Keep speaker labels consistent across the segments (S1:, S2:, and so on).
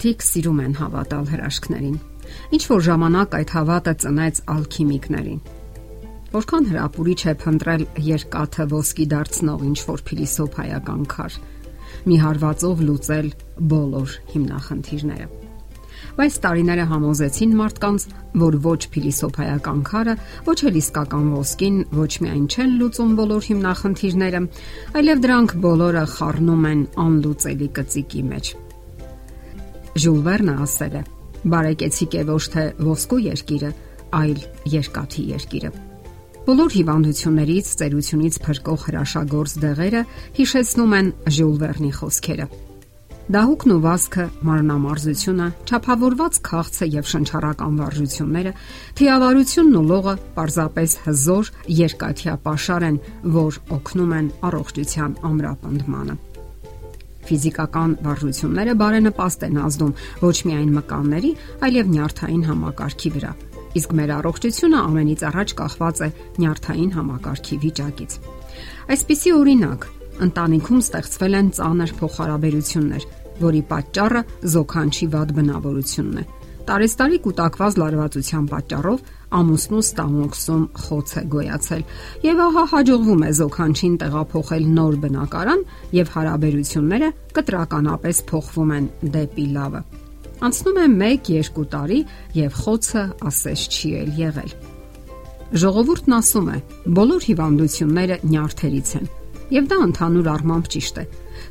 S1: մարդիկ սիրում են հավատալ հրաշքներին։ Ինչ որ ժամանակ այդ հավատը ծնեց ալքիմիկներին։ Որքան հրապուրիչ է փնտրել երկաթը ոսկի դարձնող ինչ որ փիլիսոփայական քար։ Մի հարվածով լուծել բոլոր հիմնախնդիրները։ Բայց տարիները համոզեցին մարդկանց, որ ոչ փիլիսոփայական քարը, ոչ էլ իսկական ոսկին ոչ միայն չեն լուծում բոլոր հիմնախնդիրները, այլև դրանք բոլորը խառնում են անլուծելի կծիկի մեջ։ Ժուլ Վերնը ասել է. Բարեկեցիկ է ոչ թե ոսկու երկիրը, այլ երկաթի երկիրը։ Բոլոր հիվանդություններից, ծերությունից փրկող հրաշագործ դեղերը հիշեցնում են Ժուլ Վերնի խոսքերը։ Դահուկն ու վազքը, մարմնամարզությունը, ճափավորված քաղցը եւ շնչառական վարժությունները, թիավարությունն ու լողը պարզապես հզոր երկաթյա pašար են, որ օգնում են առողջության ամրապնդմանը։ Ֆիզիկական վարժությունները բարենպաստ են ազդում ոչ միայն մկանների, այլև նյարդային համակարգի վրա։ Իսկ մեր առողջությունը ամենից առաջ կախված է նյարդային համակարգի վիճակից։ Այսպիսի օրինակ, ընտանիքում ստեղծվել են ծանր փոխհարաբերություններ, որի պատճառը զոքանչի վատ բնավորությունն է։ Տարեստարի կൂട്ടակված լարվածության պատճառով ամուսնու ստամոքսում խոց է գոյացել եւ ահա հաջողվում է զոքանչին տեղափոխել նոր բնակարան եւ հարաբերությունները կտրականապես փոխվում են դեպի լավը։ Անցնում է 1-2 տարի եւ խոցը ասես չի էլ եղել։ Ժողովուրդն ասում է, բոլոր հիվանդությունները նյարդերից են Եվ դա ընդհանուր առմամբ ճիշտ է։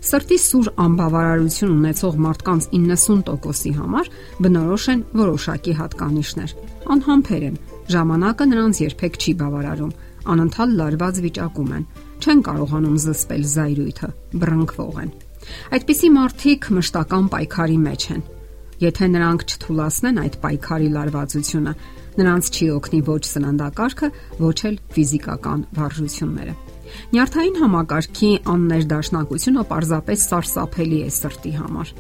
S1: Սրտի սուր անբավարարություն ունեցող մարդկանց 90%-ի համար բնորոշ են որոշակի հատկանիշներ։ Անհամբեր են։ Ժամանակը նրանց երբեք չի բավարարում, անընդհատ լարված վիճակում են, չեն կարողանում զսպել զայրույթը, բռնկվող են։ Այդպիսի մարդիկ մշտական պայքարի մեջ են։ Եթե նրանք չթուլացնեն այդ պայքարի լարվածությունը, նրանց չի օգնի ոչ սննդակարգը, ոչ էլ ֆիզիկական վարժությունները։ Նյարդային համակարգի աններդաշնակությունը պարզապես սարսափելի է սրտի համար։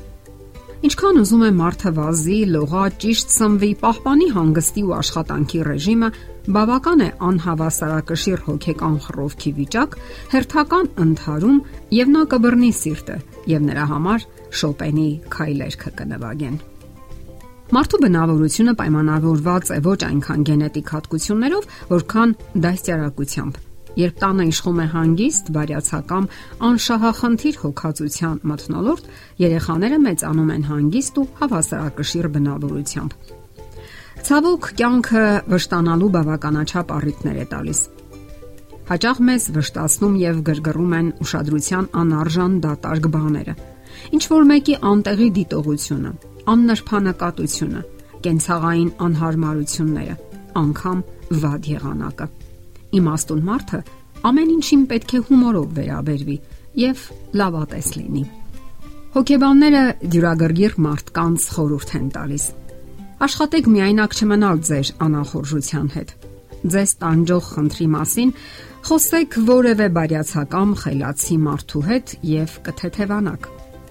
S1: Ինչքան ուզում է մարդը վազի, լողա, ճիշտ սնվի, պահպանի հանգստի ու աշխատանքի ռեժիմը, բավական է անհավասարակշիռ հոգեկան խռովքի վիճակ, հերթական ընթարում եւ նա կբռնի սիրտը եւ նրա համար շոպենի քայլերքը կնվագեն։ Մարդու բնավորությունը պայմանավորված է ոչ այնքան գենետիկ հատկություններով, որքան դաստիարակությամբ Երբ տանը իշխում է հանգիստ, բարյացակամ, անշահախնդիր հոգացության մթնոլորտ, երեխաները մեծանում են հանգիստ ու հավասարակշիռ բնավորությամբ։ Ցավոք, կյանքը վշտանալու բավականաչափ առիթներ է տալիս։ Հաճախ մեզ վշտացնում եւ գրգռում են ուշադրության անարժան դատարկ բաները։ Ինչ որ մեկի անտեղի դիտողությունը, աննրբանակատությունը, կենցաղային անհարմարությունները, անգամ վատ եղանակը Իմաստուն մարդը ամեն ինչին պետք է հումորով վերաբերվի եւ լավատես լինի։ Հոգեբանները դյուրագրգիռ մարդկանց խորհուրդ են տալիս։ Աշխատեք միայնակ չմնալ ձեր անախորժության հետ։ Ձեզ տանջող խնդրի մասին խոսեք որևէ բարյացակամ խելացի մարդու հետ եւ կթեթևանաք։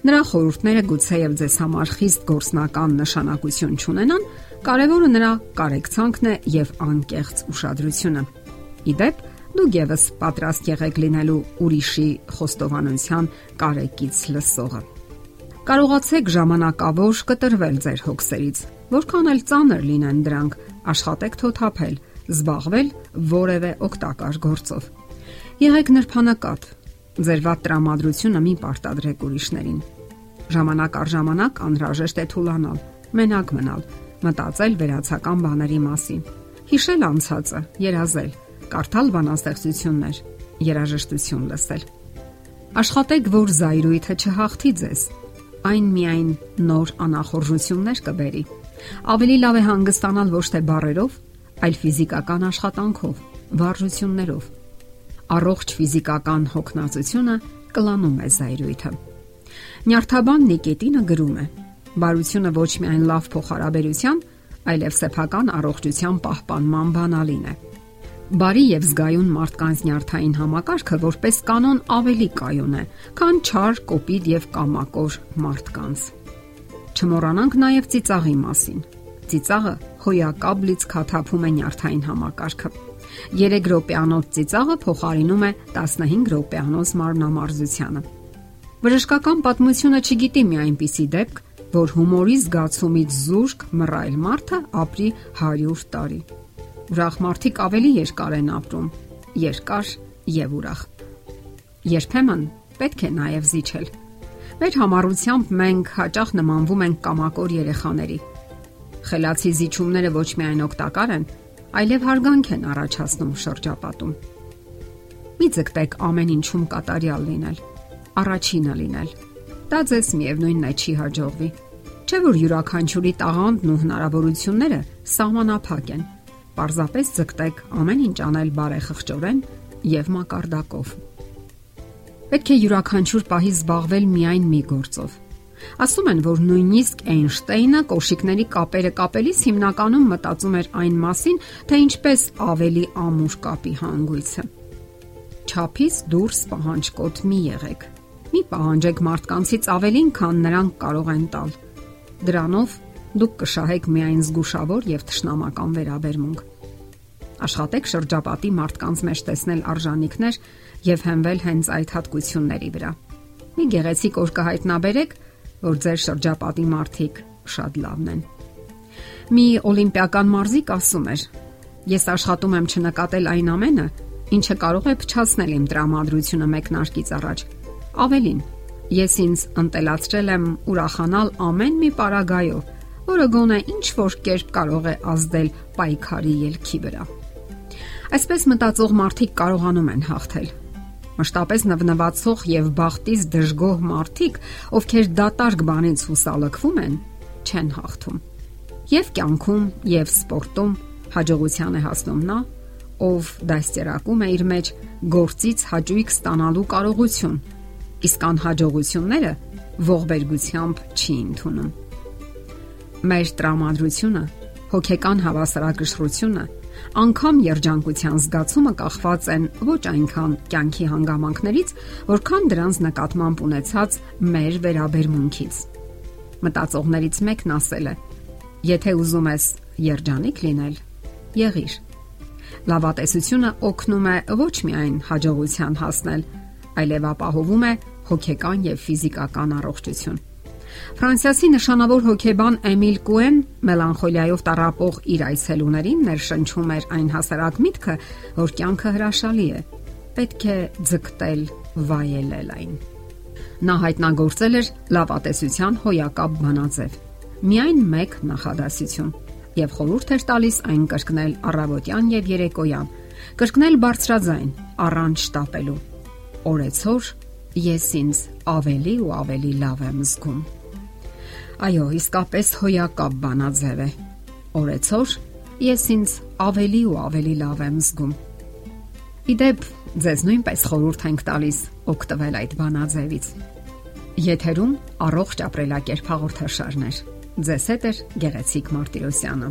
S1: Նրա խորհուրդները գուցեև ձեզ համար խիստ գործնական նշանակություն չունենան, կարևորը նրա կարեկցանքն է եւ անկեղծ ուշադրությունը։ Իդեպ դուք եւս պատրաստ եղեք լինելու ուրիշի խոստովանության կարեկից լսողը։ Կարողացեք ժամանակավոր կտրվել ձեր հոգսերից, որքան էլ ծանր լինեն դրանք, աշխատեք թոթափել, զբաղվել որևէ օգտակար գործով։ Եղեք նրբանակատ։ Ձեր վատ տրամադրությունը մի պարտադրեք ուրիշներին։ Ժամանակ առ ժամանակ անհրաժեշտ է թուլանալ, մենակ մնալ, մտածել վերացական բաների մասին, հիշել անցածը, երազել կարդալ բանաստեղծություններ, երաժշտություն լսել։ Աշխատեք, որ զայրույթը չհաղթի ձեզ։ Այն միայն նոր անախորժություններ կբերի։ Ավելի լավ է հանգստանալ ոչ թե բարերով, այլ ֆիզիկական աշխատանքով, վարժություններով։ Առողջ ֆիզիկական հոգնածությունը կլանում է զայրույթը։ Նյարդաբան Նիկետինը գրում է. Բարությունը ոչ միայն լավ փոխհարաբերության, այլև սեփական առողջության պահպանման բանալին է։ Բարի եւ զգայուն մարդկանց նյարդային համակարգը որպես կանոն ավելի կայուն է, քան չար, կոպիտ եւ կամակոր մարդկանց։ Չմոռանանք նաեւ ծիծաղի մասին։ Ծիծաղը հոյակապ լիցքաթափում է նյարդային համակարգը։ 3 րոպեանոց ծիծաղը փոխարինում է 15 րոպեանոց մարմնամարզությանը։ Վրեժկական պատմությունը չգիտի մի այնպիսի դեպք, որ հումորի զգացումից զուրկ մռայլ մարդը ապրի 100 տարի։ Ուրախ մարդիկ ավելի երկար են ապրում, երկար եւ ուրախ։ Երբեմն պետք է նաեւ զիջել։ Մեր համառությամբ մենք հաճախ նմանվում ենք կամակոր երեխաների։ Խելացի զիջումները ոչ միայն օգտակար են, այլև հարգանք են առաջացնում շրջապատում։ Մի ձգտեք ամեն ինչում կատարյալ լինել, առաջինը լինել դա ձեզ միևնույնն է չի հաջողվի։ Չէ որ յուրաքանչյուրի տաղանդն ու հնարավորությունները սահմանափակ են։ Պարզապես ձգտեք ամեն ինչ անել բարեխղճորեն եւ մակարդակով։ Պետք է յուրաքանչյուր պահի զբաղվել միայն մի գործով։ Ասում են, որ նույնիսկ Էյնշտեյնը կոշիկների կապերը կապելիս հիմնականում մտածում էր այն մասին, թե ինչպես ավելի ամուր կապի հանգույցը։ Չափից դուրս պահանջկոտ մի եղեք Մի պահանջեք մարդկանցից ավելին, քան նրանք կարող են տալ։ Դրանով դուք կշահեք միայն զգուշավոր եւ թշնամական վերաբերմունք։ Աշխատեք շրջապատի մարդկանց մեջ տեսնել արժանինքներ եւ հենվել հենց այդ հատկությունների վրա։ Մի գեղեցիկ օր կհայտնաբերեք, որ ձեր շրջապատի մարդիկ շատ լավն են։ Մի օլիմպիական մարզիկ ասում էր. Ես աշխատում եմ չնկատել այն ամենը, ինչը կարող է փչացնել իմ տրամադրությունը մեկնարկից առաջ Ավելին, ես ինձ ընտելացրել եմ ուրախանալ ամեն մի պարագայով, որը գոնե ինչ որ կերպ կարող է ազդել պայքարի ելքի վրա։ Այսպես մտածող մարդիկ կարողանում են հաղթել։ Մշտապես նվնվացող եւ բախտից դժգոհ մարդիկ, ովքեր դատարկ բանից հուսալքվում են, չեն հաղթում։ Եվ կյանքում, եւ սպորտում հաջողության է հասնում նա, ով դաստիարակում է իր մեջ գործից հաճույք ստանալու կարողություն իսկ անհաջողությունները ողբերգությամբ չի ընդունում։ Մեր տրամադրությունը, հոգեկան հավասարակշռությունը, անկամ երջանկության զգացումը կախված են ոչ այնքան կյանքի հանգամանքներից, որքան դրանց նկատմամբ ունեցած մեր վերաբերմունքից։ Մտածողներից մեկն ասել է. Եթե ուզում ես երջանիկ լինել, եղիր։ Լավատեսությունը օգնում է ոչ միայն հաջողության հասնել, այլև ապահովում է հոգեկան եւ ֆիզիկական առողջություն։ Ֆրանսիացի նշանավոր հոգեբան Էմիլ Կուեն մելանխոլիայով տարապող իր այցելուներին ներշնչում էր այն հասարակ միտքը, որ կյանքը հրաշալի է։ Պետք է ձգտել վայելել այն։ Նա հայտնագործել էր լավատեսության հոյակապ բանաձև։ Միայն մեկ նախադասություն եւ խորհուրդ էր տալիս այն կրկնել առավոտյան եւ երեկոյան։ Կրկնել բարձրաձայն, առանց շտապելու օրեցօր ես ինձ ավելի ու ավելի լավ եմ զգում։ Այո, իսկապես հոյակապ բանաձև է։ Օրեցօր ես ինձ ավելի ու ավելի լավ եմ զգում։ Իդեպ ձեզ նույնպես խորհուրդ ենք տալիս օգտվել այդ բանաձևից։ Եթերում առողջ ապրելակերպ հաղորդաշարներ։ Ձեզ հետ է Գեղեցիկ Մարտիրոսյանը։